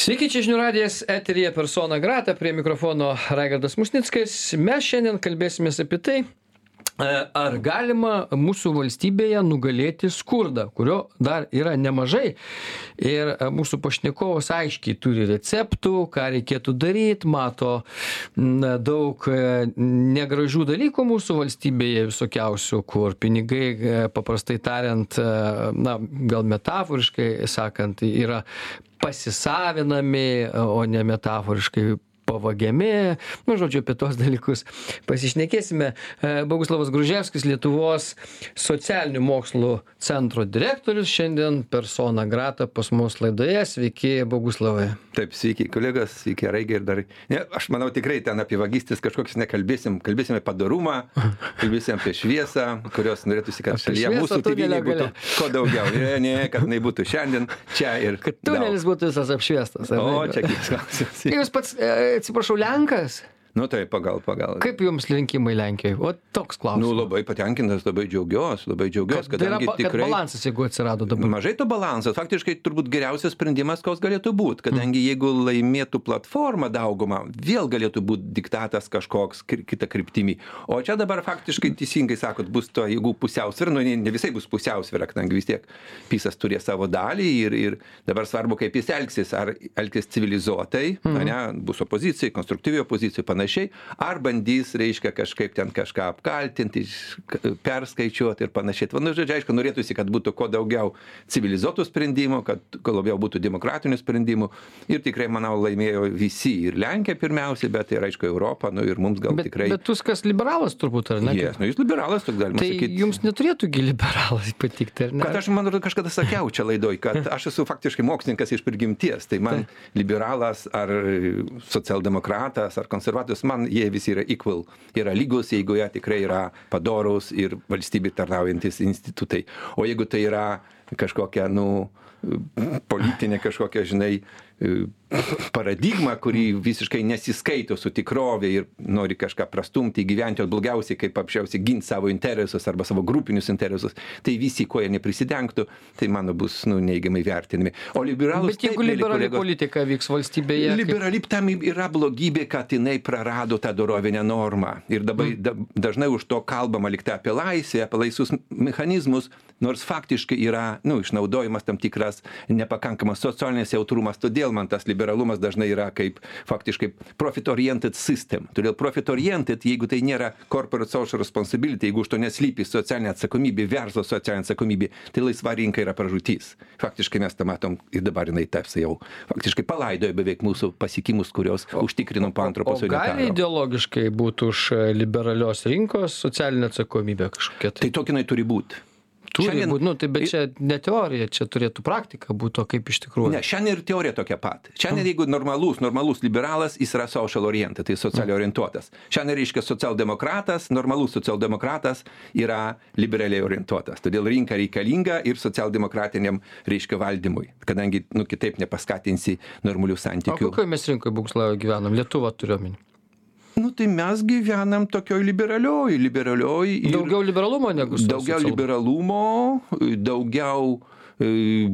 Sveiki, čia žinių radijas, eterija persona grata, prie mikrofono Raigardas Musnickas. Mes šiandien kalbėsime apie tai, ar galima mūsų valstybėje nugalėti skurdą, kurio dar yra nemažai. Ir e, mūsų pašnekovas aiškiai turi receptų, ką reikėtų daryti, mato daug e, negražių dalykų mūsų valstybėje visokiausių, kur pinigai, paprastai tariant, na, gal metaforiškai sakant, yra pasisavinami o ne metaforiškai pavagiami. Nu žodžiu apie tuos dalykus pasišnekėsime. E, boguslavas gruževskis lietuvos socialinių mokslų centro direktorius šiandien persona grata pas mus laidoje. Sveiki boguslavai. Taip sveiki kolegos sveiki raigardai ne aš manau tikrai ten apie vagystes kažkokias nekalbėsim. Kalbėsim apie padorumą kalbėsim apie šviesą kurios norėtųsi kad šalyje mūsų tėvynėj būtų kuo daugiau. Ne ne kad jinai būtų šiandien čia ir kad tunelis būtų visas apšviestas o čia kitas klausimas. Jūs pats e, atsiprašau lenkas nu tai pagal pagal. Kaip jums rinkimai lenkijoj? Vat toks nu klausimas labai patenkintas labai džiaugiuos labai džiaugiuos kad yra kadangi ba- kad tikrai balansas jeigu atsirado dabar. Mažai to balanso. Faktiškai turbūt geriausias sprendimas koks galėtų būt kadangi jeigu laimėtų platforma daugumą vėl galėtų būt diktatas kažkoks kri kita kryptimi. O čia dabar faktiškai teisingai sakot bus to jėgų pusiausvyra nu ne ne visai bus pusiausvyra kadangi vis tiek pisas turės savo dalį ir ir dabar svarbu kaip jis elgsis. Ar elgsis civilizuotai ane bus opozicijoj konstruktyvioj opozicijoj panašiai ar bandys reiškia kažkaip ten kažką apkaltinti perskaičiuot ir panašiai. Nu žodžiu aišku norėtųsi kad būtų kuo daugiau civilizuotų sprendimų kad kuo labiau būtų demokratinių sprendimų. Ir tikrai manau laimėjo visi ir lenkija pirmiausiai bet ir aišku europa nu ir mums gal bet tikrai bet tuskas liberalas turbūt ar ne? Yes, nu, jis liberalas, toks galima tai sakyti. jums neturėtų gi liberalas patikti ar ne? Kad aš, man atrodo, kažkada sakiau čia laidoj, kad aš esu faktiškai mokslininkas iš prigimties, tai man liberalas ar socialdemokratas ar konservatorius, man jie visi yra equal, yra lygus, jeigu jie tikrai yra padorus ir valstybė tarnaujantis institutai. O jeigu tai yra kažkokia, nu, politinė kažkokia, žinai, paradigma, kuri visiškai nesiskaito su tikrovė ir nori kažką prastumti, gyventi, o blogiausiai, kaip apšiausiai, ginti savo interesus arba savo grupinius interesus, tai visi, ko jie neprisidengtų, tai mano bus nu, neigiamai vertinami. O liberalus... bet jeigu taip, liberali kolegos, politika vyks valstybėje kaip- Liberali tam yra blogybė, kad jinai prarado tą dorovinę normą. Ir dabar da, dažnai už to kalbama liktai apie laisvę, apie laisvus mechanizmus, nors faktiškai yra nu, išnaudojimas tam tikras nepakankamas socialinis jautrumas. Todėl man tas liberalumas dažnai yra kaip faktiškai profit-oriented system. Todėl profit-oriented, jeigu tai nėra corporate social responsibility, jeigu už to neslypi socialinė atsakomybė, verslo socialinė atsakomybė, tai laisva rinka yra pražūtis. Faktiškai mes tą matom ir dabar jinai tarsi jau faktiškai palaidojo beveik mūsų pasiekimus, kurios užtikrinom po antro o pasaulinio gali karo. ideologiškai būti už e, liberalios rinkos socialinę atsakomybę kažkokia tai Tai tokia jinai turi būti. Turi būt nu tai bet čia ne teorija čia turėtų praktika būt o kaip iš tikrųjų Ne, šiandien ir teorija tokia pat. Šiandien jeigu normalus, normalus liberalas, jis yra social oriented, tai socialiai orientuotas. Šiandien reiškia socialdemokratas, normalus socialdemokratas yra liberaliai orientuotas. Todėl rinka reikalinga ir socialdemokratiniam reiškia valdymui, kadangi nu, kitaip nepaskatinsi normalių o santykių. kokioj mes rinkoj boguslavai gyvenam lietuva turiu omeny Nu, tai mes gyvenam tokioj liberalioj, liberalioj. ir- daugiau liberalumo negu daugiau liberalumo, daugiau e,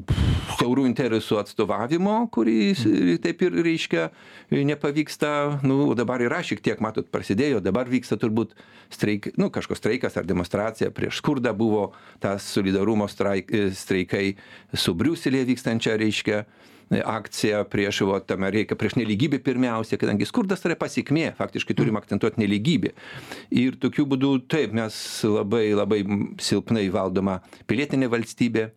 siaurų interesų atstovavimo, kuris taip ir reiškia nepavyksta, nu, dabar yra šiek tiek, matot, prasidėjo, dabar vyksta turbūt streik, nu, kažkoks streikas ar demonstracija prieš skurdą buvo tas solidarumo straik, e, streikai su Briuselėje vykstančia, reiškia, akcija prieš, va, tame reikia prieš neligybę pirmiausia, kadangi skurdas yra pasiekmė, faktiškai turim akcentuoti neligybę. Ir tokiu būdu, taip, mes labai, labai silpnai valdoma pilietinė valstybė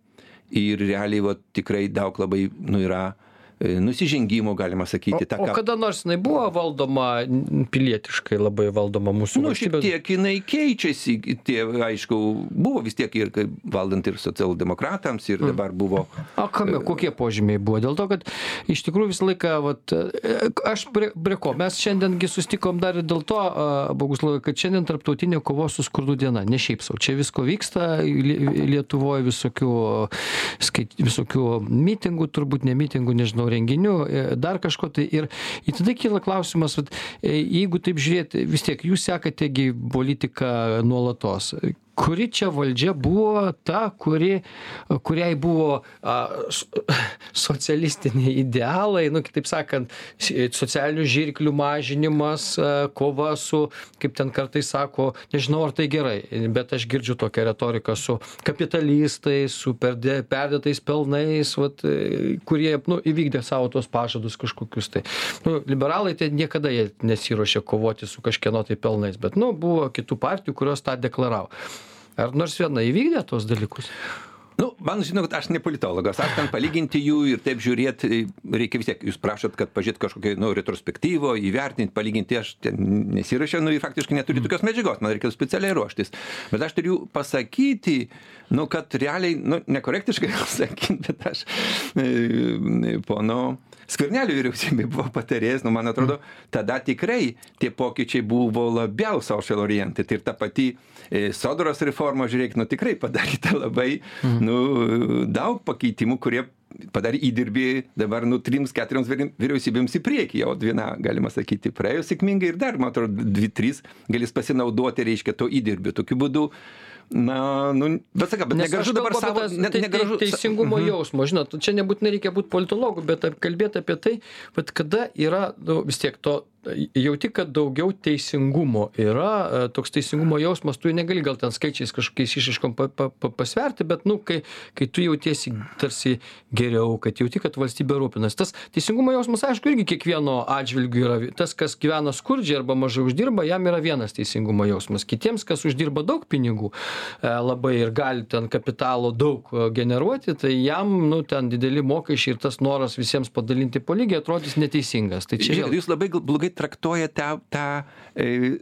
ir realiai va, tikrai daug labai nu, yra nusižengimų, galima sakyti. O, o kada nors jinai buvo valdoma pilietiškai labai valdoma mūsų Nu, šiek valstybė? tiek jinai keičiasi, tie, aišku, buvo vis tiek ir valdant ir socialdemokratams, ir dabar buvo O kame, kokie požymiai buvo? Dėl to, kad iš tikrųjų visą laiką, vat, e, aš prie, prie ko, mes šiandiengi sustikom dar ir dėl to, Boguslavai, kad šiandien tarptautinė kovos su skurdu diena, ne šiaip savo, čia visko vyksta, Lie- Lietuvoje visokių, skait, visokių mitingų, turbūt ne mitingų, nežinau, renginių, e, dar kažko tai. Ir, ir tada kyla klausimas, vat, e, jeigu taip žiūrėti, vis tiek jūs sekategi politiką nuolatos. Kuri čia valdžia buvo ta kuri kuriai buvo a, socialistiniai idealai nu kitaip sakant socialinių žirklių mažinimas a, kova su kaip ten kartais sako nežinau ar tai gerai bet aš girdžiu tokią retoriką su kapitalistais su perde perdėtais pelnais vat e, kurie nu įvykdė savo tuos pažadus kažkokius tai. Nu liberalai tai niekada nesiruošė kovoti su kažkieno tai pelnais bet nu buvo kitų partijų kurios tą deklaravo ar nors viena įvykdė tuos dalykus Nu, man žinot, aš ne politologas, aš ten palyginti jų ir taip žiūrėti, reikia vis tiek, jūs prašot, kad pažiūrėt kažkokią, nu, retrospektyvo, įvertinti, palyginti, aš ten nesirašiau, nu, ir faktiškai neturiu tokios medžiagos, man reikėtų specialiai ruoštis. Bet aš turiu pasakyti, nu, kad realiai, nu, nekorektiškai sakyti, bet aš e, pono skvernelio vyriausybė buvo patarėjas, nu, man atrodo, tada tikrai tie pokyčiai buvo labiau social oriented. Ir ta pati e, sodros reforma, žiūrėk, nu tikrai padaryta labai, nu, daug pakeitimų, kurie padarė įdirbį dabar, nu, trims, keturioms vyri- vyriausybėms į priekį, o viena, galima sakyti, praėjo sėkmingai ir dar, man atrodo, dvi, trys galės pasinaudoti, reiškia, to įdirbį. Tokiu būdu, na, nu, bet sakau, bet negražu dabar savo, apie tas ne, tei- negražu. tei- teisingumo jausmo žinot čia nebūtinai reikia būt politologu bet kalbėt apie tai vat kada yra nu vis tiek to jauti kad daugiau teisingumo yra e, toks teisingumo jausmas tu negali gal ten skaičiais kažkokiais išraiškom pa pa pa pasverti bet nu kai kai tu jautiesi tarsi geriau kad jauti kad valstybė rūpinasi. Tas teisingumo jausmas aišku irgi kiekvieno atžvilgiu yra tas kas gyvena skurdžiai arba mažai uždirba jam yra vienas teisingumo jausmas. Kitiems kas uždirba daug pinigų e, labai ir gali ten kapitalo daug e, generuoti tai jam nu ten dideli mokesčiai ir tas noras visiems padalinti po lygiai atrodys neteisingas. Tai čia vėl jūs labai blogai traktuojate tą, tą e,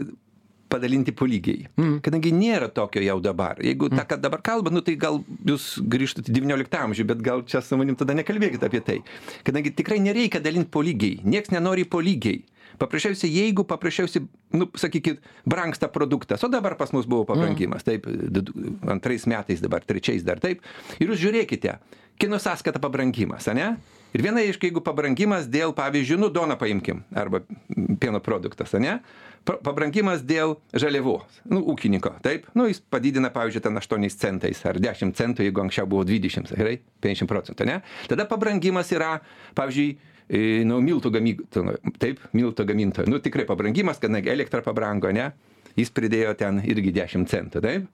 padalinti po lygiai. Mm. Kadangi nėra tokio jau dabar. Jeigu tą, kad dabar kalba, nu, tai gal jūs grįžtate į XIX amžių, bet gal čia su manim tada nekalbėkite apie tai. Kadangi tikrai nereikia dalinti po lygiai. Niekas nenori po lygiai. Paprasčiausiai, jeigu paprasčiausiai, nu, sakykit, brangsta produktas, o dabar pas mus buvo pabrangimas, taip, du- du- antrais metais dabar, trečiais dar taip, ir jūs žiūrėkite, kino sąskaita pabrangimas, ane? Ir viena iš, jeigu pabrangimas dėl, pavyzdžiui, nu, doną paimkim, arba pieno produktas? Pa- Pabrangimas dėl žaliavos, nu, ūkininko, taip? Nu, jis padidina, pavyzdžiui, ten 8 centais ar 10 centų, jeigu anksčiau buvo 20, gerai? 50 procentų, ne? Tada pabrangimas yra, pavyzdžiui, e, nu, miltų gamintojo, taip, miltų gamintojo. Nu, tikrai pabrangimas, kadangi elektra pabrango, ne? Jis pridėjo ten irgi 10 centų, taip?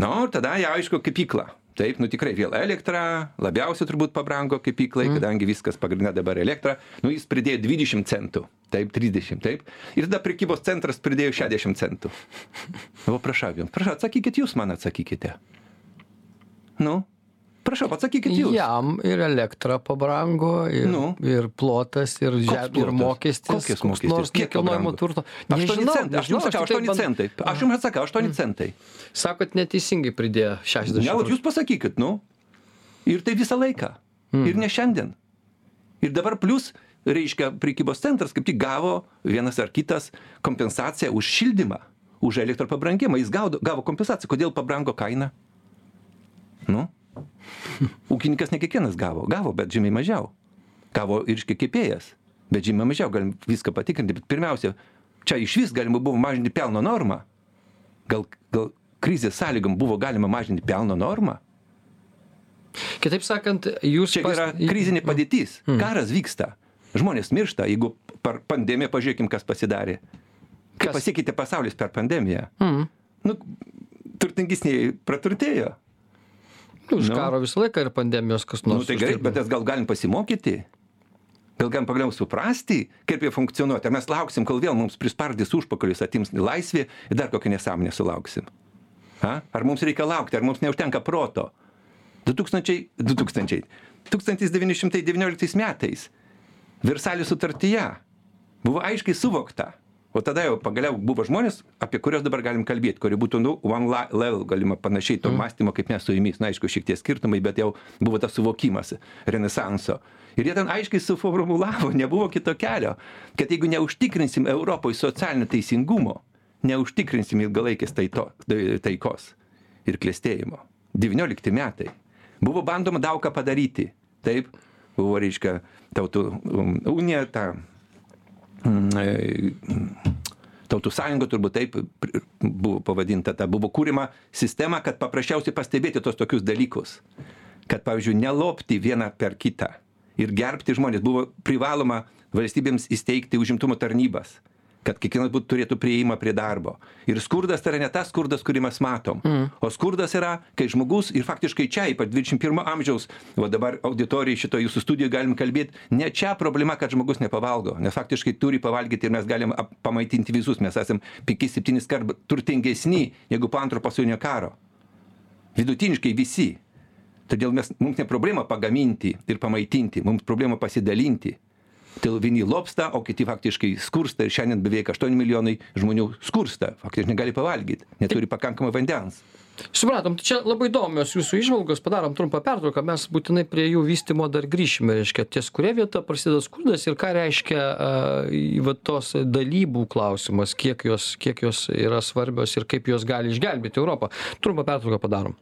Nu, ir tada jau aišku, kepykla. Taip, nu tikrai vėl elektra, labiausiai turbūt pabrango kepyklai, mm. kadangi viskas pagrindinė dabar elektra. Nu, jis pridėjo 20 centų, taip, 30, taip. Ir tada prekybos centras pridėjo 60 centų. Nu, prašau jums, prašau, atsakykit jūs man atsakykite. Nu, prašau, atsakykit jūs. jam ir elektra pabrango ir Nu. ir plotas ir žemė ir mokestis Kokias koks mokestis? nors Kiek pabrango? turto 8 nežinau centai, aš jums sakau, tiktai 8 bandau- centai. Aš jums atsakau, 8 centai. sakot neteisingai pridėjo 60 Ne, jūs pasakykit, nu. Ir tai visą laiką. Ir ne šiandien. Ir dabar plus, reiškia, prekybos centras kaip tik gavo vienas ar kitas kompensaciją už šildymą, už elektro pabrangimą. Jis gaudo, gavo kompensaciją. Kodėl pabrango kaina? Nu. Ūkininkas ne kiekvienas gavo. Gavo, bet žymiai mažiau. Gavo ir kepėjas. Bet žymiai mažiau. Galim viską patikrinti. Bet pirmiausia, čia iš vis galima buvo mažinti pelno normą. Gal, gal krizės sąlygom buvo galima mažinti pelno normą? kitaip sakant jūs Čia yra krizinė padėtis. Karas vyksta. Žmonės miršta. Jeigu per pandemiją pažiūrėkim, kas pasidarė. Kaip Kas? pasikeitė pasaulis per pandemiją. Mm. Nu, turtingesniai praturtėjo. Už Nu. karo visą laiką ir pandemijos kas Na, nors nu, tai gerai, uždirba. bet mes gal galim pasimokyti. Gal galim pagaliau suprasti, kaip jie funkcionuoja. Ar mes lauksim, kol vėl mums prispardys užpakalius, atims laisvė ir dar kokią nesąmonę sulauksim. Ha? Ar mums reikia laukti, ar mums neužtenka proto? 2000, 2000, 1919 metais Versalio sutartyje buvo aiškiai suvokta. O tada jau pagaliau buvo žmonės, apie kuriuos dabar galim kalbėti, kurie būtų, nu, one la- level, galima panašiai to mąstymo kaip mes su jumis. Na, aišku, šiek tiek skirtumai, bet jau buvo tas suvokimas renesanso. Ir jie ten aiškiai suformulavo, nebuvo kito kelio, kad jeigu neužtikrinsim Europoje socialinio teisingumo, neužtikrinsim ilgalaikės taito, taikos ir klėstėjimo. 19 metai. Buvo bandoma daug ką padaryti. Taip, buvo, reiškia, tautų um, unija, ta tautų sąjunga turbūt taip buvo pavadinta ta buvo kuriama sistema kad paprasčiausiai pastebėti tuos tokius dalykus. Kad pavyzdžiui nelopti vieną per kitą ir gerbti žmones buvo privaloma valstybėms įsteigti užimtumo tarnybas kad kiekvienas būt turėtų priėjimą prie darbo. Ir skurdas tai yra ne tas skurdas kurį mes matom. O skurdas yra kai žmogus ir faktiškai čia ypač dvidešim pirmo amžiaus va dabar auditorijoj šitoj jūsų studijoj galim kalbėt ne čia problema kad žmogus nepavalgo nes faktiškai turi pavalgyti ir mes galim pamaitinti visus. Mes esam penkis septynis kart turtingesni negu po antro pasaulinio karo. Vidutiniškai visi. Todėl mes mums ne problema pagaminti ir pamaitinti mums problema pasidalinti todėl vieni lobsta o kiti faktiškai skursta ir šiandien beveik aštuoni milijonai žmonių skursta faktiškai negali pavalgyt neturi pakankamai vandens Supratom, tai čia labai įdomios jūsų išvalgos, padarom trumpą pertrauką, mes būtinai prie jų vystimo dar grįšime, reiškia, ties kuria vieta prasideda skurdas ir ką reiškia uh, va, tos dalybų klausimas, kiek jos, kiek jos yra svarbios ir kaip jos gali išgelbėti Europą. Trumpą pertrauką padarom.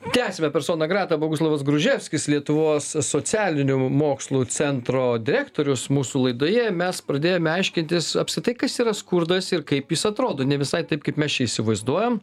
Tęsime personą gratą Boguslavas Gruževskis, Lietuvos socialinių mokslų centro direktorius mūsų laidoje. Mes pradėjome aiškintis apskritai, kas yra skurdas ir kaip jis atrodo. Ne visai taip, kaip mes čia įsivaizduojam.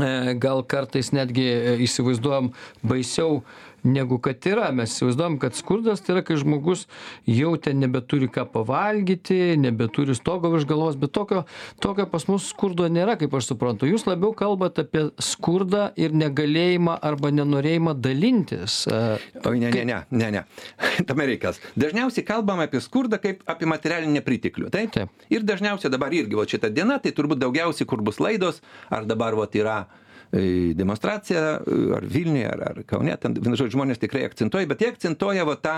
E, Gal kartais netgi e, įsivaizduojam baisiau negu kad yra. Mes įsivaizduojam, kad skurdas tai yra, kai žmogus jau ten nebeturi ką pavalgyti, nebeturi stogo virš galvos, bet tokio, tokio pas mus skurdo nėra, kaip aš suprantu. Jūs labiau kalbate apie skurdą ir negalėjimą arba nenorėjimą dalintis. Oi, ne, ne, ne, ne, ne. Tame reikalas. Dažniausiai kalbam apie skurdą kaip apie materialinį nepriteklių, taip? Ir dažniausiai dabar irgi, va šitą dieną, tai turbūt daugiausiai, kur bus laidos, ar dabar va yra e, demonstracija, e, ar Vilniuje, ar, ar Kaune, ten, žodžiu, žmonės tikrai akcentuoja, bet jie akcentuoja va tą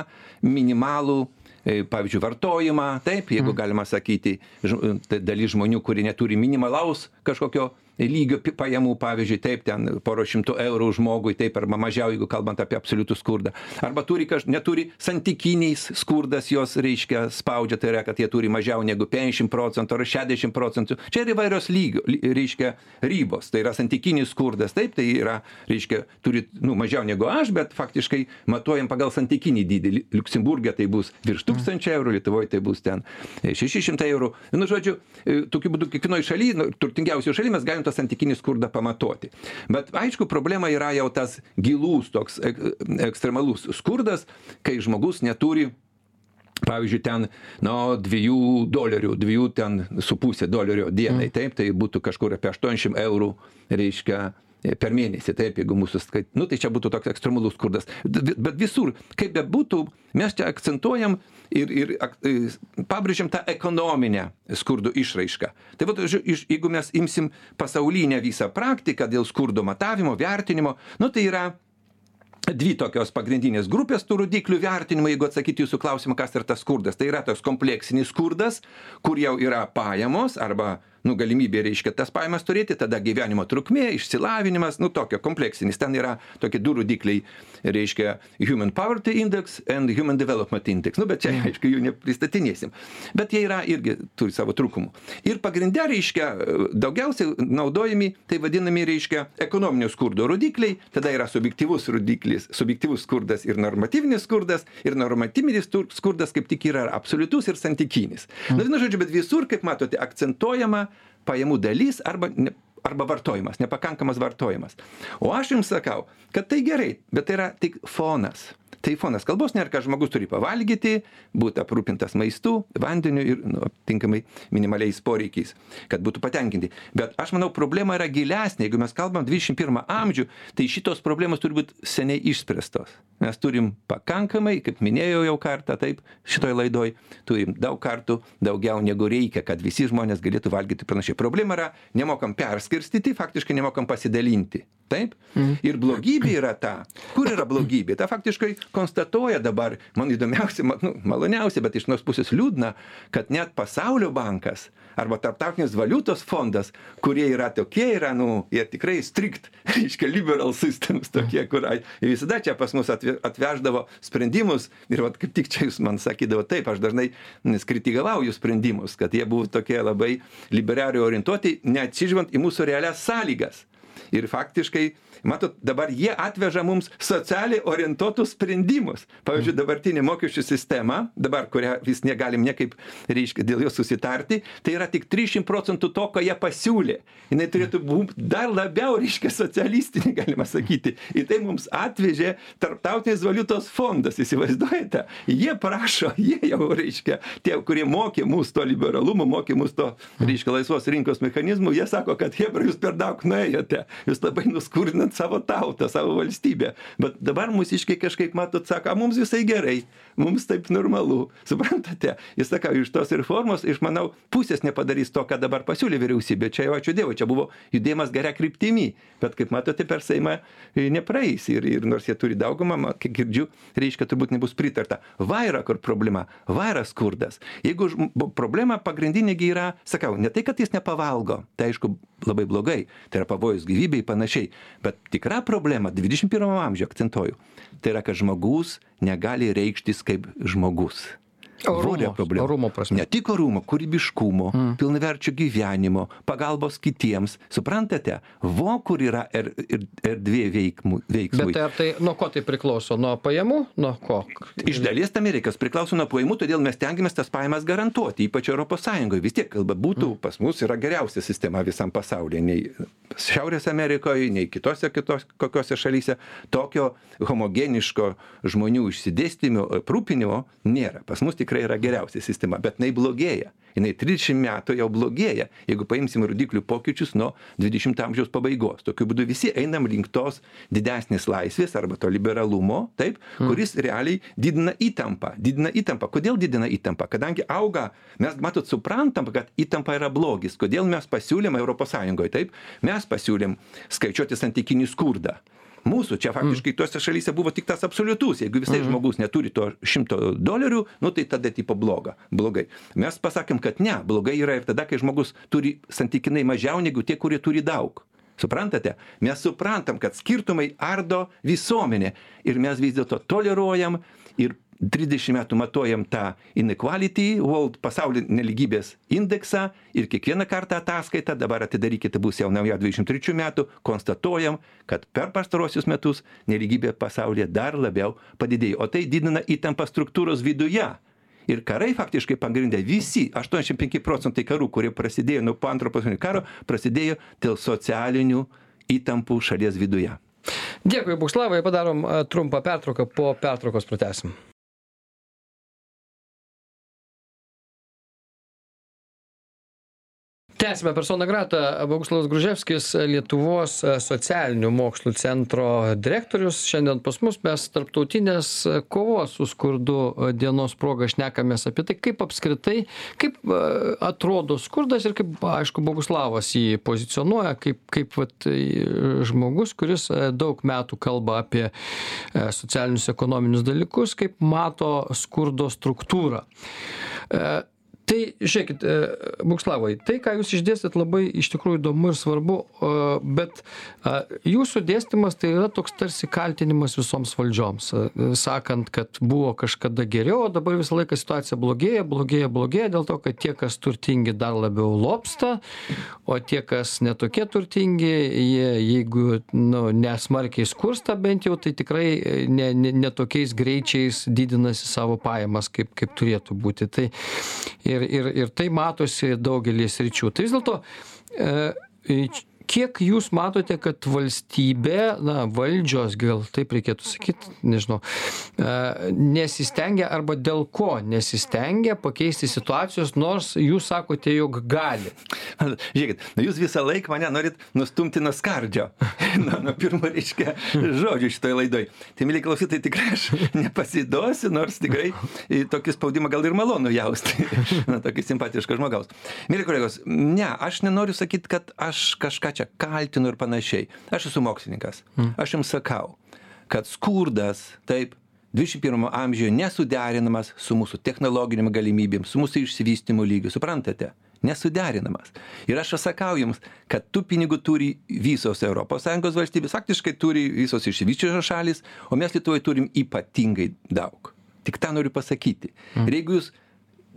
minimalų e, pavyzdžiui, vartojimą, taip, jeigu galima sakyti, tai dalis žmonių, kurie neturi minimalaus kažkokio lygio pajamų, pavyzdžiui, taip, ten poro šimtų eurų žmogui, taip, arba mažiau, jeigu kalbant apie absoliutų skurdą. Arba turi, kaž, neturi santykiniais skurdas, jos, reiškia, spaudžia, tai yra, kad jie turi mažiau negu 50 procentų ar 60 procentų. Čia yra įvairios lygio, ly- reiškia, ribos. Tai yra santykinis skurdas, taip, tai yra, reiškia, turi, nu, mažiau negu aš, bet faktiškai matuojam pagal santykinį dydį. Li- Liuksemburgė tai bus virš 1000 eurų, Lietuvoje tai bus ten e, 600 eurų. Nu, žodžiu, e, tokiu būdu kiekvienoje šalyje, nu, turtingiausioje šalyje mes galim tą santykinį skurdą pamatuoti. Bet aišku, problema yra jau tas gilus toks ek- ekstremalus skurdas, kai žmogus neturi pavyzdžiui, ten, nuo dviejų dolerių, dviejų ten su pusė dolerio dienai, taip, tai būtų kažkur apie 80 eurų, reiškia, per mėnesį, taip, jeigu mūsų skait, nu tai čia būtų toks ekstremalus skurdas. Bet visur, kaip bebūtų, mes čia akcentuojam ir, ir ak- pabrėžiam tą ekonominę skurdo išraišką. Tai vat, žodžiu, iš- jeigu mes imsim pasaulinę visą praktiką dėl skurdo matavimo, vertinimo, nu tai yra dvi tokios pagrindinės grupės tų rodiklių vertinimo, jeigu atsakyti jūsų klausimą, kas yra tas skurdas. Tai yra toks kompleksinis skurdas, kur jau yra pajamos arba nu, galimybė, reiškia, tas pajamas turėti, tada gyvenimo trukmė, išsilavinimas, nu, tokio kompleksinis. Ten yra tokie du rodikliai, reiškia, Human Poverty Index and Human Development Index. Nu, bet čia, aišku, jų nepristatinėsim. Bet jie yra irgi turi savo trūkumų. Ir pagrindė, reiškia, daugiausiai naudojami, tai vadinami, reiškia, ekonominio skurdo rodikliai, tada yra subjektyvus rodiklis, subjektyvus skurdas ir normatyvinis skurdas, ir normatyvinis skurdas kaip tik yra absoliutus ir santykinis. Na, vienu žodžiu, bet visur, kaip matote, akcentuojama pajamų dalis arba ne, arba vartojimas, nepakankamas vartojimas. O aš jums sakau, kad tai gerai, bet tai yra tik fonas. Tai fonas kalbos nėra, kad žmogus turi pavalgyti, būti aprūpintas maistu, vandeniu ir nu, tinkamai minimaliais poreikiais, kad būtų patenkinti. Bet aš manau, problema yra gilesnė. Jeigu mes kalbam 21 amžių, tai šitos problemos turi būti seniai išspręstos. Mes turim pakankamai, kaip minėjau jau kartą, taip, šitoj laidoj, turim daug kartų daugiau negu reikia, kad visi žmonės galėtų valgyti panašiai. Problema yra, nemokam perskirstyti, faktiškai nemokam pasidalinti. Taip? Ir blogybė yra ta. Kur yra blogybė? Ta faktiškai konstatuoja dabar, man įdomiausia, nu, maloniausia, bet iš nors pusės liūdna, kad net pasaulio bankas arba tarptautinis valiutos fondas, kurie yra tokie, yra, nu, jie tikrai strict, reiškia, liberal systems tokie, kur visada čia pas mus atve, atveždavo sprendimus ir vat, kaip tik čia jūs man sakydavo, taip, aš dažnai kritikavau jų sprendimus, kad jie buvo tokie labai liberariai orientuoti, neatsižvelgiant į mūsų realias sąlygas. Ir faktiškai matot dabar jie atveža mums socialiai orientuotus sprendimus. Pavyzdžiui dabartinė mokesčių sistema dabar kurią vis negalim niekaip reiškia dėl jos susitarti tai yra tik trisdešim procentų to ką jie pasiūlė. Jinai turėtų būt dar labiau reiškia socialistinė galima sakyti. Ir tai mums atvežė tarptautinis valiutos fondas įsivaizduojate? Jie prašo jie jau reiškia tie kurie mokė mus to liberalumo mokė mus to reiškia laisvos rinkos mechanizmų jie sako kad chebra jūs per daug nuėjote. Jūs labai nuskurdinat savo tautą savo valstybę. Bet dabar mūsiškiai kažkaip matot sako a mums visai gerai mums taip normalu. Suprantate? Ir sakau iš tos reformos iš manau pusės nepadarys to ką dabar pasiūlė vyriausybė. Čia jau ačiū dievui čia buvo judėjimas gera kryptimi. Bet kaip matote per seimą e, nepraeis ir ir nors jie turi daugumą ma kiek girdžiu reiškia turbūt nebus pritarta. Va yra kur problema? Va yra skurdas. Jeigu žm problema pagrindinė gi yra sakau ne tai kad jis nepavalgo tai aišku labai blogai tai yra pavojus gyvybei panašiai bet tikra problema dvidešim pirmam amžiuj akcentuoju tai yra kad žmogus negali reikštis kaip žmogus Orumo, problema. orumo prasme. Ne tik orumo, kūrybiškumo, mm. pilnaverčio gyvenimo, pagalbos kitiems. Suprantate, vo kur yra er, er, erdvė veikmų, veiksmui. Bet tai ar tai nuo ko tai priklauso? Nuo pajamų? Nuo ko? Iš dalies tam ir reikia, priklauso nuo pajamų, todėl mes tengiamės tas pajamas garantuoti, ypač ES. Vis tiek kalba būtų, mm. pas mus yra geriausia sistema visam pasaulyje, nei Šiaurės Amerikoje, nei kitose kitos, kokiose šalyse. Tokio homogeniško žmonių išsidėstymo, aprūpinimo nėra. Pas mus tikrai yra geriausia sistema, bet jinai blogėja. Jinai 30 metų jau blogėja, jeigu paimsim rodiklių pokyčius nuo 20 amžiaus pabaigos. Tokiu būdu visi einam link tos didesnės laisvės arba to liberalumo, taip, kuris realiai didina įtampą. Didina įtampą. Kodėl didina įtampą? Kadangi auga, mes matot, suprantam, kad įtampa yra blogis. Kodėl mes pasiūlėm ES, taip, mes pasiūlėm skaičiuoti santykinį skurdą mūsų čia faktiškai tose šalyse buvo tik tas absoliutus. Jeigu visai žmogus neturi to šimto dolerių nu tai tada tipo bloga blogai. Mes pasakėm kad ne blogai yra ir tada kai žmogus turi santykinai mažiau negu tie kurie turi daug. Suprantate? Mes suprantam kad skirtumai ardo visuomenę ir mes vis dėlto toleruojam ir trisdešim metų matuojam tą inequality world pasaulio nelygybės indeksą ir kiekvieną kartą ataskaitą dabar atidarykite bus jau nauja dvidešim trečių metų konstatuojam kad per pastaruosius metus nelygybė pasaulyje dar labiau padidėjo. O tai didina įtampą struktūros viduje. Ir karai faktiškai pagrinde visi aštuoniasdešim penki procentai karų kurie prasidėjo nuo po antro pasaulinio karo prasidėjo dėl socialinių įtampų šalies viduje. Dėkui, Boguslavai, padarom a, trumpą pertrauką, po pertraukos pratesim. Tęsime persona grata. Boguslavas Gruževskis, Lietuvos socialinių mokslų centro direktorius. Šiandien pas mus mes tarptautinės kovos su skurdu dienos progą šnekamės apie tai, kaip apskritai, kaip e, atrodo skurdas ir kaip, aišku, Boguslavas jį pozicionuoja kaip, kaip vat, e, žmogus, kuris e, daug metų kalba apie socialinius ekonominius dalykus, kaip mato skurdo struktūrą. Tai žiūrėkit, e, Bukslavai, tai, ką jūs išdėstėt, labai iš tikrųjų įdomu ir svarbu, o, bet a, jūsų dėstymas tai yra toks tarsi kaltinimas visoms valdžioms, a, sakant, kad buvo kažkada geriau, o dabar visą laiką situacija blogėja, blogėja, blogėja, dėl to, kad tie, kas turtingi, dar labiau lopsta, o tie, kas netokie turtingi, jie, jeigu nu, nesmarkiai skursta bent jau, tai tikrai ne, ne, ne tokiais greičiais didinasi savo pajamas, kaip, kaip turėtų būti. Tai, ir, ir, ir tai matosi daugelį sričių. Tai vis dėlto, e, kiek jūs matote, kad valstybė, na, valdžios, gal taip reikėtų sakyti, nežinau, e, nesistengia arba dėl ko nesistengia pakeisti situacijos, nors jūs sakote, jog gali. Žiūrėkit, jūs visą laiką mane norit nustumti nuo skardžio. nuo, nuo pirmo, reiškia, žodžio šitoje laidoje. Tai, mėly klausytai, tikrai aš nepasiduosiu, nors tikrai tokį spaudimą gal ir malonu jausti. Na, tokį simpatišką žmogaus. Mėly kolegos, ne, aš nenoriu sakyti, kad aš kažką čia kaltinu ir panašiai. Aš esu mokslininkas. Aš jums sakau, kad skurdas, taip, 21 amžiuje nesuderinamas su mūsų technologinėm galimybėm, su mūsų išsivystymo lygiu, suprantate? Nesuderinamas. Ir aš sakau jums, kad tų pinigų turi visos ES valstybės, faktiškai turi visos išsivyščiusios šalis, o mes Lietuvoje turim ypatingai daug. Tik tą noriu pasakyti. Ir jeigu jūs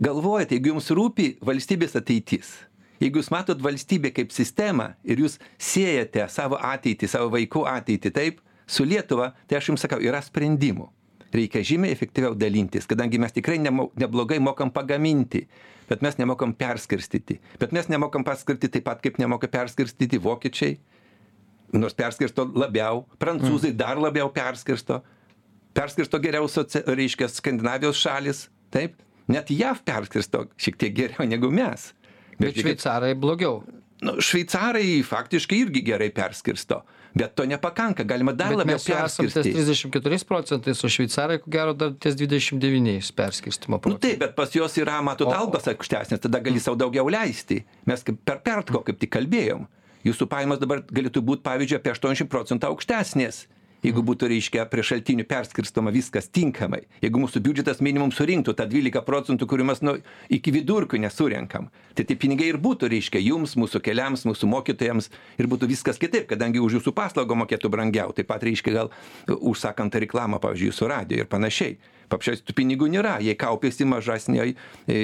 galvojate, jeigu jums rūpi valstybės ateitis, jeigu jūs matot valstybę kaip sistemą ir jūs siejate savo ateitį savo vaikų ateitį taip su lietuva tai aš jums sakau yra sprendimų. Reikia žymiai efektyviau dalintis kadangi mes tikrai nemo neblogai mokam pagaminti bet mes nemokam perskirstyti. Bet mes nemokam perskirstyti taip pat kaip nemoka perskirstyti vokiečiai. Nors perskirsto labiau prancūzai dar labiau perskirsto. Perskirsto geriau socia reiškia skandinavijos šalys taip. Net jav perskirsto šiek tiek geriau negu mes bet šveicarai blogiau. Nu šveicarai faktiškai irgi gerai perskirsto bet to nepakanka galima dar bet labiau perskirstyt trisdešim keturiais procentais o šveicarai ko gero dar ties dvidešim devyniais perskirstymo nu taip bet pas juos yra matot algos aukštesnės tada gali sau daugiau leisti. Mes kaip per pertko kaip tik kalbėjom. Jūsų pajamos dabar galėtų būt pavyzdžiui apie aštuoniasdešim procentų aukštesnės jeigu būtų reiškia prie šaltinių perskirstoma viskas tinkamai jeigu mūsų biudžetas minimum surinktų tą dvylika procentų kurių mes nu iki vidurkių nesurenkam tai tie pinigai ir būtų reiškia jums mūsų keliams mūsų mokytojams ir būtų viskas kitaip kadangi už jūsų paslaugą mokėtų brangiau. Taip pat reiškia gal užsakant reklamą pavyzdžiui jūsų radijo ir panašiai. Paprasčiausiai tų pinigų nėra jie kaupiasi mažesnioj e,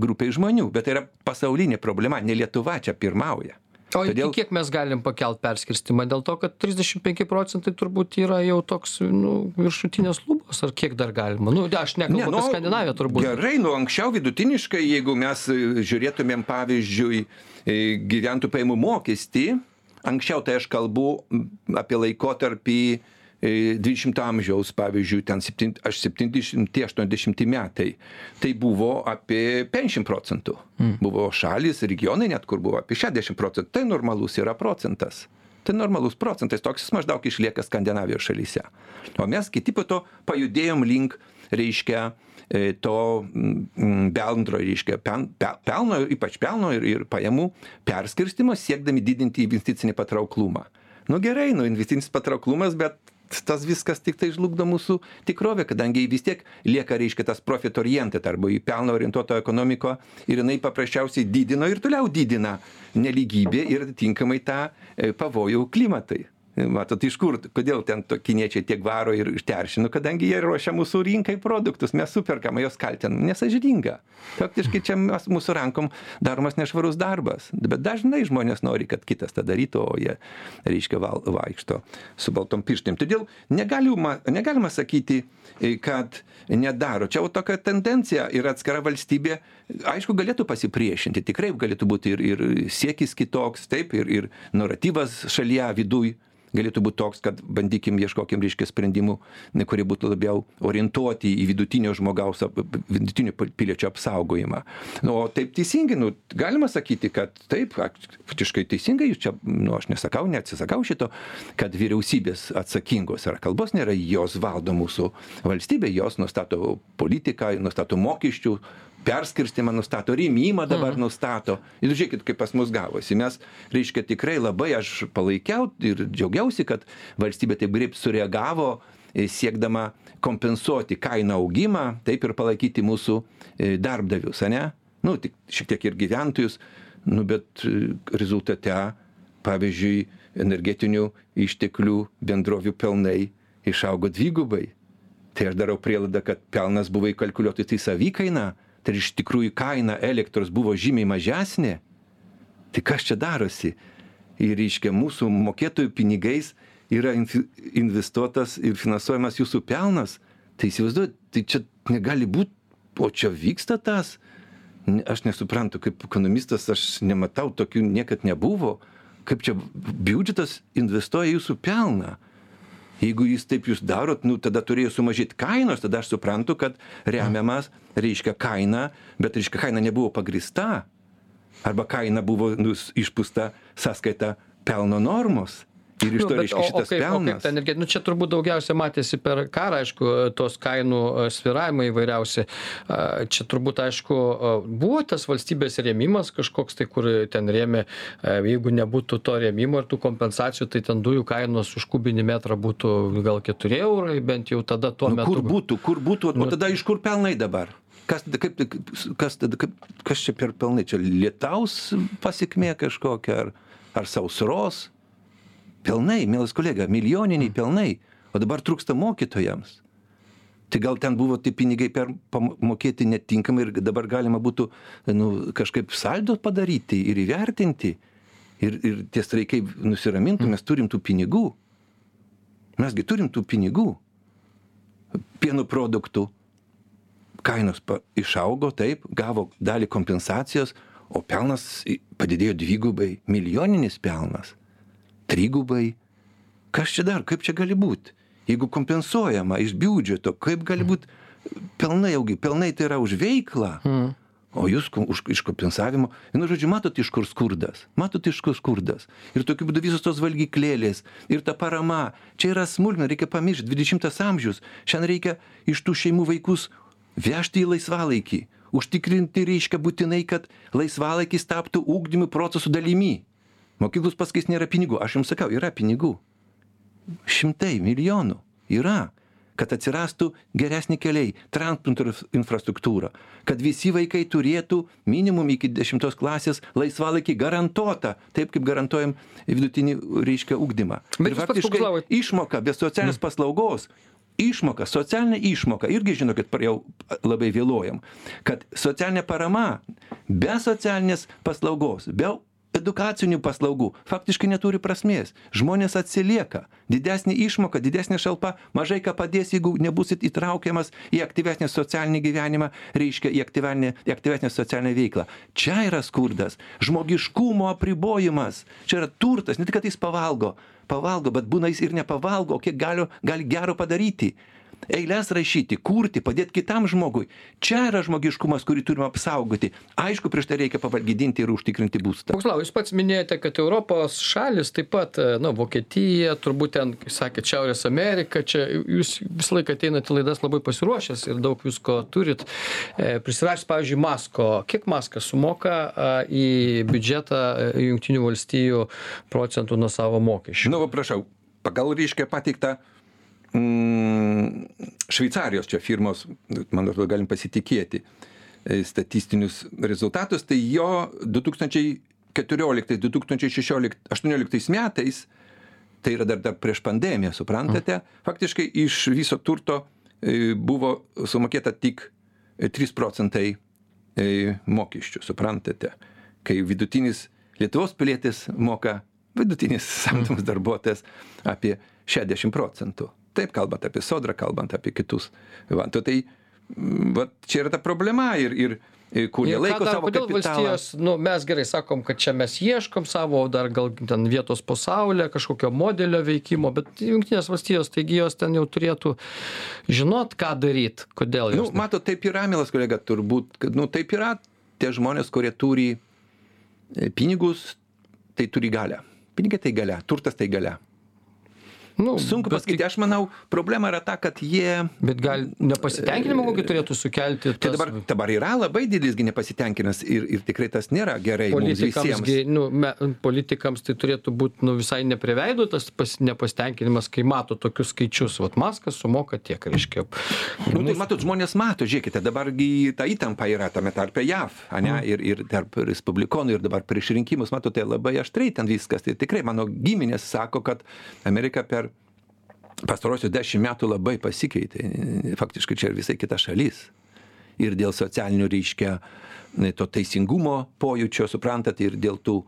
grupėj žmonių bet tai yra pasaulinė problema ne lietuva čia pirmauja o iki Todėl- kiek mes galim pakelt perskirstymą dėl to kad trisdešim penki procentai turbūt yra jau toks nu viršutinės lubos ar kiek dar galima? Nu aš nekalbu apie skandinaviją turbūt. Gerai, nu anksčiau vidutiniškai, jeigu mes e, žiūrėtumėm pavyzdžiui e, gyventojų pajamų mokestį, anksčiau tai aš kalbu apie laikotarpį e, 20 amžiaus, pavyzdžiui, ten 7, aš 70-80 metai, tai buvo apie 50 procentų. Mm. Buvo šalis, regionai net, kur buvo apie 60 procentų. Tai normalus yra procentas. Tai normalus procentas, toks jis maždaug išlieka Skandinavijos šalyse. O mes kiti po to pajudėjom link, reiškia, e, to bendro, reiškia, pen, pe, pelno, ypač pelno ir, ir pajamų perskirstimo, siekdami didinti investicinį patrauklumą. Nu gerai, nu investicinis patrauklumas, bet tas viskas tik tai žlugdo mūsų tikrovę, kadangi vis tiek lieka, reiškia, tas profit oriented arba į pelno orientuoto ekonomiko ir jinai paprasčiausiai didino ir toliau didina neligybę ir atitinkamai tą e, pavojų klimatai. Matot, iš kur, kodėl ten to kiniečiai tiek varo ir teršina, kadangi jie ruošia mūsų rinkai produktus, mes superkam, juos kaltinam, nesažininga. Faktiškai čia mes, mūsų rankom daromas nešvarus darbas, bet dažnai žmonės nori, kad kitas tą darytų, o jie, reiškia, val, vaikšto su baltom pirštėm. Todėl negalima, negalima sakyti, e, kad nedaro. Čia jau tokia tendencija ir atskira valstybė, aišku, galėtų pasipriešinti, tikrai galėtų būti ir, ir siekis kitoks, taip, ir, ir naratyvas šalyje viduj galėtų būt toks kad bandykim ieškokim reiškia sprendimų ne kurie būtų labiau orientuoti į vidutinio žmogaus vidutinio piliečio apsaugojimą. Nu o taip teisingai nu galima sakyti kad taip faktiškai teisingai jūs čia nu aš nesakau neatsisakau šito kad vyriausybės atsakingos yra kalbos nėra jos valdo mūsų valstybę jos nustato politiką nustato mokesčių perskirstymą nustato rėmimą dabar nustato. Ir žiūrėkit kaip pas mus gavosi. Mes reiškia tikrai labai aš palaikiau ir džiaugiausi kad valstybė taip greit sureagavo e, siekdama kompensuoti kainų augimą taip ir palaikyti mūsų e, darbdavius ane? Nu tik šiek tiek ir gyventojus. Nu bet e, rezultate pavyzdžiui energetinių išteklių bendrovių pelnai išaugo dvigubai. Tai aš darau prielaidą kad pelnas buvo įkalkuliuotas į savikainą tai iš tikrųjų kaina elektros buvo žymiai mažesnė tai kas čia darosi? Ir reiškia mūsų mokėtojų pinigais yra investuotas ir finansuojamas jūsų pelnas. Tai įsivaizduojat tai čia negali būt o čia vyksta tas? Aš nesuprantu kaip ekonomistas aš nematau tokių niekad nebuvo. Kaip čia biudžetas investuoja jūsų pelną jeigu jūs taip jūs darot nu tada turėjo sumažėt kainos tada aš suprantu kad remiamas reiškia kaina bet reiškia kaina nebuvo pagrįsta arba kaina buvo nu išpūsta sąskaita pelno normos ir iš Nu, to bet reiškia o- o šitas kaip- o kaip pelnas ta energe- nu čia turbūt daugiausia matėsi per karą aišku tos kainų e, svyravimai įvairiausi. A, čia turbūt aišku a, buvo tas valstybės rėmimas kažkoks tai kur ten rėmė jeigu nebūtų to rėmimo ir tų kompensacijų tai ten dujų kainos už kubinį metrą būtų gal keturi eurai bent jau tada tuo nu, metu kur būtų kur būtų Nu- o tada iš kur pelnai dabar? Kas kaip kas kaip kas čia per pelnai? Čia lietaus pasekmė kažkokia ar ar sausros pelnai mielas kolega milijoniniai pelnai o dabar trūksta mokytojams. Tai gal ten buvo tie pinigai per pamokėti netinkamai ir dabar galima būtų nu kažkaip saldo padaryti ir įvertinti. Ir ir tie streikai nusiramintų mes turim tų pinigų. Mes gi turim tų pinigų. Pieno produktų. Kainos išaugo taip gavo dalį kompensacijos o pelnas padidėjo dvigubai. Milijoninis pelnas trigubai. Kas čia dar? Kaip čia gali būt? Jeigu kompensuojama iš biudžeto kaip gali būt? Pelnai augi pelnai tai yra už veiklą o jūs už iš kompensavimo. Vienu žodžiu matot iš kur skurdas? Matot iš kur skurdas? Ir tokiu būdu visos tos valgyklėlės ir ta parama. Čia yra smulkmena reikia pamiršt dvidešimtas amžius. Šiandien reikia iš tų šeimų vaikus vežti į laisvalaikį. Užtikrinti reiškia būtinai kad laisvalaikis taptų ugdymo proceso dalimi mokyklos pasakys nėra pinigų. Aš jums sakau yra pinigų. Šimtai milijonų yra kad atsirastų geresni keliai transporto infrastruktūra kad visi vaikai turėtų minimum iki dešimtos klasės laisvalaikį garantuotą taip kaip garantuojam vidutinį reiškia ugdymą. Bet ir faktiškai išmoka be socialinės paslaugos išmoka socialinė išmoka irgi žinokit jau labai vėluojam kad socialinė parama be socialinės paslaugos be edukacinių paslaugų faktiškai neturi prasmės. Žmonės atsilieka. Didesnė išmoka didesnė šalpa mažai ką padės jeigu nebūsit įtraukiamas į aktyvesnį socialinį gyvenimą reiškia į aktyvenę į aktyvesnę socialinę veiklą. Čia yra skurdas. Žmogiškumo apribojimas. Čia yra turtas. Ne tik kad jis pavalgo pavalgo bet būna jis ir nepavalgo kiek galio gali gero padaryti eiles rašyti kurti padėt kitam žmogui. Čia yra žmogiškumas kurį turim apsaugoti. Aišku prieš tai reikia pavalgydinti ir užtikrinti būstą. Boguslavai, jūs pats minėjote, kad Europos šalis taip pat, e, na, Vokietija, turbūt ten, sakėt, Šiaurės Amerika, čia jūs visą laiką ateinate į laidas labai pasiruošęs ir daug visko turit. E, Prisirašęs, pavyzdžiui, Masko, kiek Maskas sumoka į biudžetą e, Junktinių valstijų procentų nuo savo mokesčių? nu va prašau. Pagal reiškia pateiktą šveicarijos čia firmos man atrodo galim pasitikėti e, statistinius rezultatus. Tai jo du tūkstančiai keturioliktais du tūkstančiai šešiolikt aštuonioliktais metais tai yra dar dar prieš pandemiją suprantate faktiškai iš viso turto e, buvo sumokėta tik e, trys procentai e, mokesčių suprantate. Kai vidutinis lietuvos pilietis moka vidutinis samdomas darbuotojas apie šešiasdešim procentų taip kalbant apie sodrą kalbant apie kitus. Va tai mm, vat čia yra ta problema ir ir kurie Ir laiko dar- savo kodėl kapitalą. valstijos, nu, mes gerai sakom, kad čia mes ieškom savo dar gal ten vietos pasaulyje, kažkokio modelio veikimo, bet jungtinės valstijos, taigi jos ten jau turėtų žinot, ką daryti, kodėl nu jos. matot taip yra mielas kolega turbūt kad nu taip yra tie žmonės kurie turi e, pinigus tai turi galią. Pinigai tai galia turtas tai galia nu, sunku pasakyti aš manau problema yra ta kad jie Bet gal nepasitenkinimą kokį turėtų sukelti Tai tas dabar, dabar yra labai didelis gi nepasitenkinimas ir, ir tikrai tas nėra gerai politikams, gi, nu, me, politikams tai turėtų būti nu, visai nepriveido tas pas, nepasitenkinimas, kai mato tokius skaičius. Vat Maskas sumoka tiek, reiškia. Nu, tai matot, žmonės mato, žiūrėkite, dabargi ta įtampa yra tame tarpe JAV, ne, Mm. ir, ir tarp respublikonų, ir dabar prieš rinkimus, matote, labai aštriai ten viskas. Tai tikrai mano giminės sako, kad Amerika per pastarosius dešimt metų labai pasikeitė. Faktiškai čia visai kita šalis. Ir dėl socialinių, reiškia, to teisingumo pojūčio, suprantate, ir dėl tų,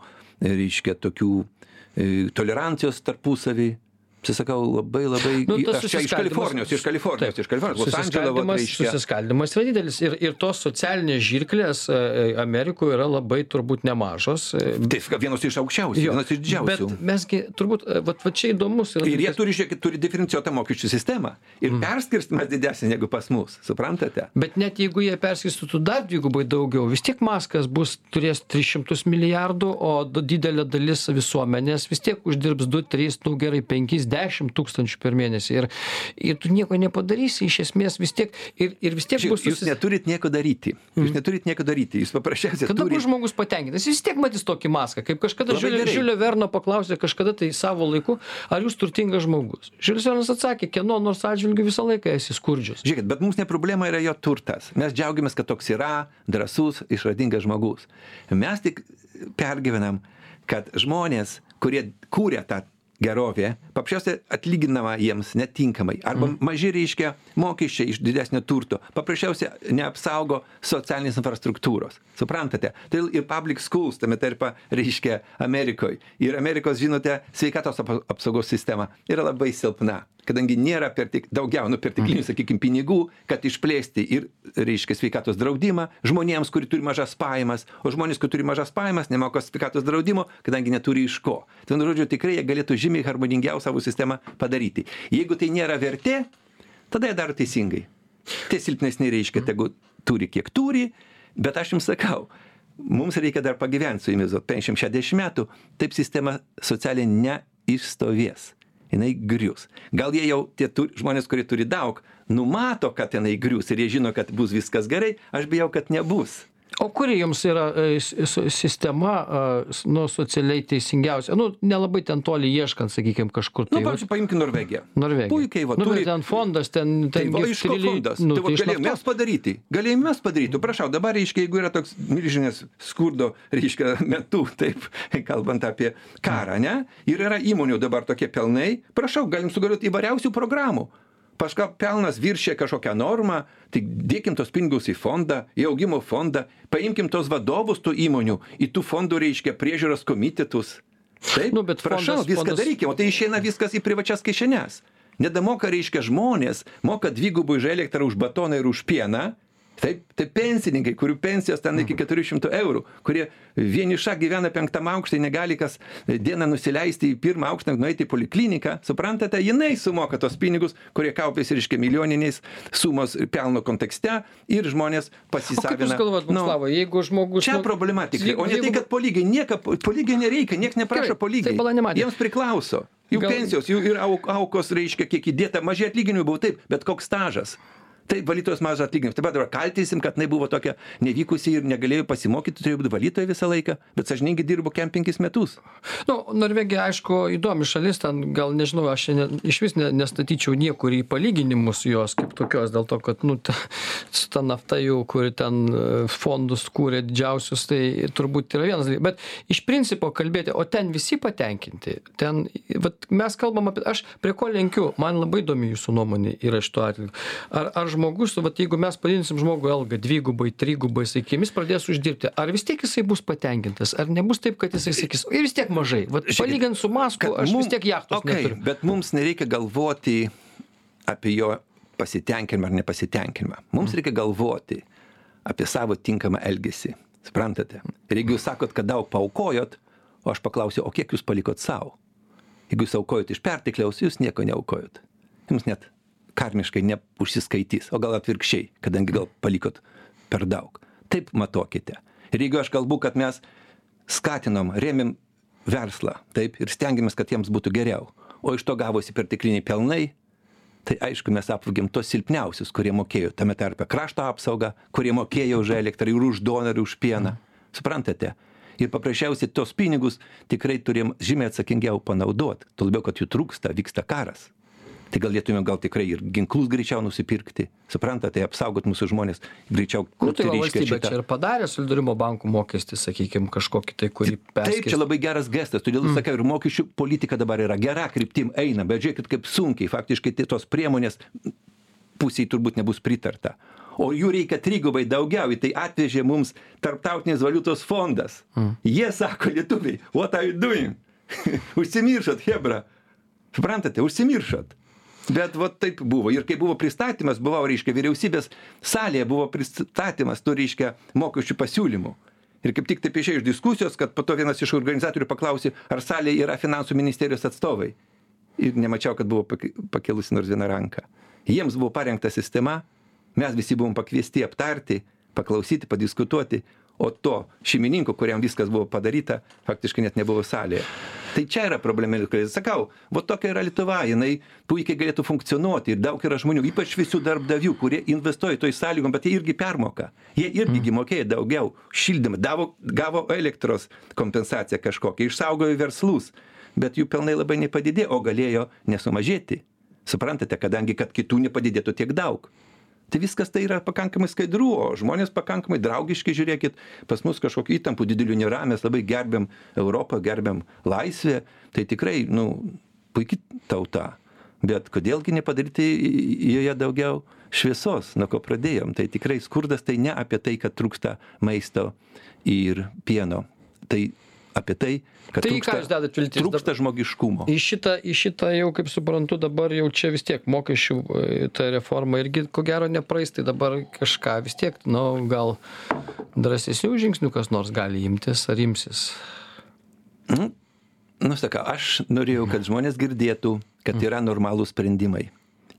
reiškia, tokių e, tolerancijos tarpusavį. Sakau, labai labai. Nu, aš čia iš Kalifornijos, iš Kalifornijos, Taip. iš Kalifornijos. Susiskaldymas, reiškia. susiskaldymas yra didelis ir, ir tos socialinės žirklės e, Amerikoje yra labai turbūt nemažos. e, Tai ska- vienos iš aukščiausių, jo. vienos iš didžiausių. Bet mesgi turbūt, e, vat, vat čia įdomus yra. Ir jie turi, žiūrėkit, turi diferencijuotą mokesčių sistemą. Ir Mm. perskirstimas didesnis negu pas mus, suprantate? Bet net jeigu jie perskirstytų dar dvigubai daugiau, vis tiek Maskas bus, turės 300 milijardų, o didelė dalis visuomenės vis tiek uždirbs 2, 3, nu gerai, 5, 10 tūkstančių per mėnesį. Ir, ir tu nieko nepadarysi, iš esmės vis tiek. Ir, ir vis tiek Žiūrėk, bus jūs neturit nieko daryti. Jūs neturit nieko daryti. Jūs paprasčiausiai Kada turit... bus žmogus patenkintas? Jis vis tiek matys tokį maską. Kaip kažkada. Žiulio Verno paklausė kažkada tai savo laiku, ar jūs turtingas žmogus. Žiulis Vernas atsakė, kieno nors atžvilgiu visą laiką esi skurdžius. Žiūrėkit, bet mums ne problema yra jo turtas. Mes džiaugiamės, kad toks yra drasus, išradingas žmogus. Mes tik pergyvenam, kad žmonės, kurie kūrė tą gerovė paprasčiausiai atlyginama jiems netinkamai. Arba maži reiškia mokesčiai iš didesnio turto paprasčiausiai neapsaugo socialinės infrastruktūros. Suprantate? Todėl ir public schools tame tarpe reiškia amerikoj. Ir amerikos žinote sveikatos apsaugos sistema yra labai silpna kadangi nėra pertek daugiau nu perteklinių sakykim pinigų kad išplėsti ir reiškia sveikatos draudimą žmonėms kurie turi mažas pajamas o žmonės kurie turi mažas pajamas nemoka sveikatos draudimo kadangi neturi iš ko. Tai vienu žodžiu tikrai jie galėtų žymiai harmoningiau savo sistemą padaryti. Jeigu tai nėra vertė tada jie daro teisingai. Tie silpnesni reiškia tegu turi kiek turi bet aš jums sakau mums reikia dar pagyvent su jumis vat penkiasdešim šešiasdešim metų taip sistema socialiai neišstovės jinai grius. Gal jie jau tie tu žmonės kurie turi daug numato kad jinai grius ir jie žino kad bus viskas gerai aš bijau kad nebus o kuri jums yra e, s- sistema nu socialiai teisingiausia nu nelabai ten toli ieškant sakykim kažkur nu tai vat pavyzdžiui paimkim norvegiją norvegija puikiai va nu turi ten fondas ten Tai ten va iš ko fondas? nu tai va tai galėjom mes padaryti. Galėjom mes padaryti. Prašau, dabar, reiškia, jeigu yra toks milžinės skurdo, reiškia, metu, taip, kalbant apie karą, ne? Ir yra įmonių dabar tokie pelnai, prašau, galim sugalioti įvairiausių programų. Paška pelnas viršė kažkokią normą, tai dėkim tos pinigus į fondą, į augimo fondą, paimkim tos vadovus tų įmonių, į tų fondų, reiškia, priežiūros komitetus. Taip, Nu, bet prašau, viską darykim, o tai išeina viskas į privačias kišenes. Nedamoka, reiškia, žmonės moka dvigubai už elektrą, už batoną ir už pieną. Taip, tai pensininkai, kurių pensijos ten iki 400 eurų, kurie vieniša gyvena penktam aukštai, negali kas dieną nusileisti į pirmą aukštą, nueiti į polikliniką, suprantate, jinai sumoka tos pinigus, kurie kaupėsi, reiškia, milijoniniais sumos pelno kontekste ir žmonės o kaip jūs pasisavina. galvojat Nu, Bukslavai jeigu žmogus Čia nu, problema tik, o ne tai, jeigu- kad po lygiai, nieka, po lygiai nereikia, niekas neprašo Gerai, po lygiai. tai. Jiems priklauso. Jų Gal- pensijos, jų ir auk, aukos, reiškia, kiek įdėta, maži atlyginimai buvo taip, bet koks stažas. Taip, valytojos mažas atlyginimas. Taip pat dabar kaltysim, kad jinai buvo tokia nevykusi ir negalėjo pasimokyti, turėjo būti valytoja visą laiką, bet sąžininkai dirbo kem penkis metus. Nu, Norvegija, aišku, įdomi šalis, ten gal nežinau, aš čia ne, iš vis ne, nestatyčiau niekur į palyginimus jos kaip tokios, dėl to, kad, nu, ta, su ta nafta jau, kuri ten e, fondus kūrė didžiausius, tai turbūt yra vienas dalykas. Bet iš principo kalbėti, o ten visi patenkinti, ten, vat, mes kalbam apie, aš prie ko lenkiu, man labai įdomi jūsų nuomonė yra to atveju. Ar, ar žmogus, vat, jeigu mes padidinsim žmogų algą dvigubai, trigubai, sakykime, jis pradės uždirbti, ar vis tiek jisai bus patenkintas, ar nebus taip, kad jisai sakys, ir vis tiek mažai, vat, palygint su Masku, aš vis tiek jachtos okay, neturiu. Bet mums nereikia galvoti apie jo pasitenkinimą ar nepasitenkinimą. Mums reikia galvoti apie savo tinkamą elgesį. Suprantate? Ir jeigu jūs sakot, kad daug paukojot, o aš paklausiu, o kiek jūs palikot savo? Jeigu jūs aukojot iš pertekliaus, jūs nieko neaukojot. Jums net karmiškai neužsiskaitys, o gal atvirkščiai, kadangi gal palikot per daug. Taip matuokite. Ir jeigu aš kalbu, kad mes skatinom, rėmėm verslą, taip, ir stengiamės, kad jiems būtų geriau, o iš to gavosi pertekliniai pelnai, tai aišku, mes apvogėm tos silpniausius, kurie mokėjo, tame tarpe krašto apsaugą, kurie mokėjo už elektrą ir už donorį, už pieną. Suprantate? Ir paprasčiausiai tos pinigus tikrai turėjom žymiai atsakingiau panaudoti, tuo labiau, kad jų trūksta, vyksta karas. Tai galėtumėm gal tikrai ir ginklus greičiau nusipirkti, suprantate, apsaugot mūsų žmonės greičiau. Nu, tai va, valstybė čia ir padarė solidarumo bankų mokestį, sakykime, kažkokį tai, kurį Taip, perskirstė. čia labai geras gestas, todėl mm. sakiau, ir mokesčių politika dabar yra gera kryptim eina, bet žiūrėkit, kaip sunkiai faktiškai tai tos priemonės pusiai turbūt nebus pritarta. O jų reikia trigubai daugiau, į tai atvežė mums Tarptautinės valiutos fondas. Mm. Jie sako, lietuviai, what are you doing? užsimiršot, Hebra. Suprantate, užsimiršot. Bet va taip buvo. Ir kai buvo pristatymas, buvau, reiškia, vyriausybės salėje buvo pristatymas, tu, reiškia, mokesčių pasiūlymų. Ir kaip tik taip išėjo iš diskusijos, kad po to vienas iš organizatorių paklausė, ar salėje yra finansų ministerijos atstovai. Ir nemačiau, kad buvo pakelusi nors vieną ranką. Jiems buvo parengta sistema, mes visi buvom pakviesti aptarti, paklausyti, padiskutuoti, o to šeimininko, kuriam viskas buvo padaryta, faktiškai net nebuvo salėje. Tai čia yra problema, kai sakau, va tokia yra Lietuva, jinai puikiai galėtų funkcionuoti ir daug yra žmonių, ypač visų darbdavių, kurie investuoja toj sąlygom, bet jie irgi permoka. Jie irgi mm. mokėjo daugiau šildymą, davo, gavo elektros kompensaciją kažkokią, išsaugojo verslus, bet jų pelnai labai nepadidėjo, o galėjo nesumažėti. Suprantate, kadangi kad kitų nepadidėtų tiek daug. Tai viskas tai yra pakankamai skaidru, o žmonės pakankamai draugiški, žiūrėkit, pas mus kažkokių įtampų didelių nėra, mes labai gerbiam Europą, gerbiam laisvę, tai tikrai, nu, puiki tauta. Bet kodėl gi nepadaryti joje daugiau šviesos nuo ko pradėjom? Tai tikrai skurdas tai ne apie tai kad trūksta maisto ir pieno. Tai apie tai kad Tai į ką jūs trūksta, dedat viltis? trūksta žmogiškumo Į šitą, į šitą jau, kaip suprantu, dabar jau čia vis tiek mokesčių e, ta reforma irgi ko gero nepraeis, tai dabar kažką vis tiek, nu, gal drąsesnių žingsnių kas nors gali imtis ar imsis. Nu, nu sakau, aš norėjau, kad žmonės girdėtų, kad yra normalūs sprendimai.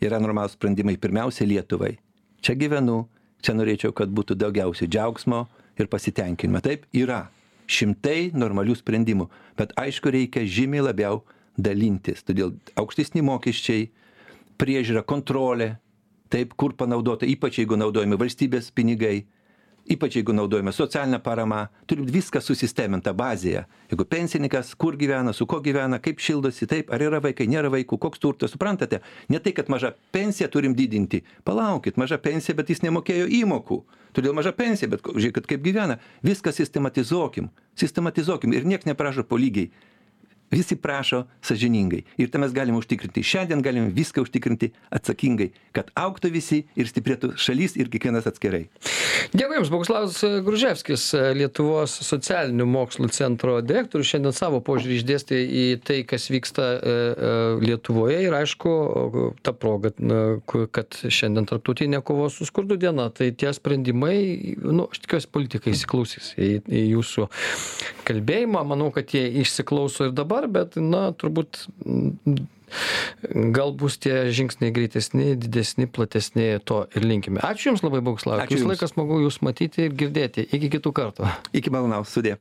Yra normalūs sprendimai pirmiausia Lietuvai. Čia gyvenu, čia norėčiau, kad būtų daugiausiai džiaugsmo ir pasitenkinimo. Taip, yra šimtai normalių sprendimų, bet aišku, reikia žymiai labiau dalintis. Todėl aukštesni mokesčiai, priežiūra, kontrolė, taip, kur panaudota, ypač jeigu naudojami valstybės pinigai, ypač jeigu naudojame socialinę paramą, turi būt viskas susisteminta bazėje. Jeigu pensininkas, kur gyvena, su ko gyvena, kaip šildosi, taip, ar yra vaikai, nėra vaikų, koks turtas, suprantate? Ne tai, kad mažą pensiją turim didinti. Palaukit, maža pensija, bet jis nemokėjo įmokų. Todėl maža pensija, bet žiūrėkit, kaip gyvena. Viską sistematizuokim. Sistematizuokim ir nieks neprašo po lygiai. Visi prašo sažiningai. Ir tai mes galime užtikrinti. Šiandien galime viską užtikrinti atsakingai, kad auktų visi ir stiprėtų šalis ir kiekvienas atskirai. Dėkui Jums, Boguslavas Gruževskis, Lietuvos socialinių mokslų centro direktorius, šiandien savo požiūrį išdėstė į tai, kas vyksta e, e, Lietuvoje ir aišku, ta proga, na, kad šiandien tarptautinė kovos su skurdu diena, tai tie sprendimai, nu, aš tikiuosi, politikai įsiklausys į, į Jūsų kalbėjimą, manau, kad jie išsiklauso ir dabar, bet, na, turbūt mm, gal bus tie žingsniai greitesni, didesni, platesni, to ir linkime. Ačiū Jums labai, Boguslavas. Ačiū Jums. laiką smagu Jūs matyti ir girdėti. Iki kitų kartų. Iki malonaus sudė.